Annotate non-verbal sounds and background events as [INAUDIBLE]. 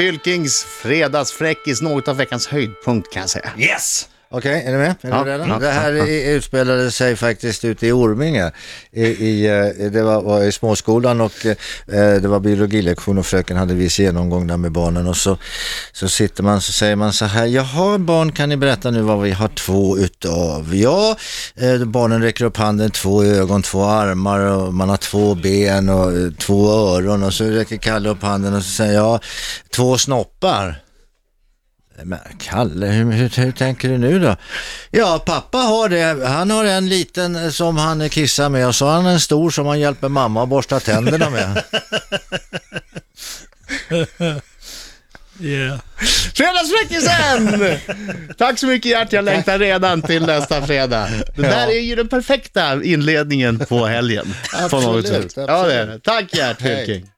Fylkings fredagsfräckis, något av veckans höjdpunkt kan jag säga. Yes! Okej, är ni med? Är Ja, ja, det här ja, utspelade sig faktiskt ute i Orminge. I, i, eh, det var, var i småskolan och eh, det var biologilektion och fröken hade viss genomgång där med barnen och så, så sitter man så säger man så här, jaha barn kan ni berätta nu vad vi har två utav? Ja, eh, barnen räcker upp handen, två ögon, två armar och man har två ben och två öron och så räcker Kalle upp handen och så säger jag, två snoppar. Men Kalle, hur, hur, hur tänker du nu då? Ja, pappa har det. Han har en liten som han kissar med och så har han en stor som han hjälper mamma att borsta tänderna med. [LAUGHS] Yeah. Fredagsfräckisen! Tack så mycket Gert, jag längtar redan till nästa fredag. Det där är ju den perfekta inledningen på helgen. på något Absolut, sätt. Ja, det är det. Tack Gert. Fylking.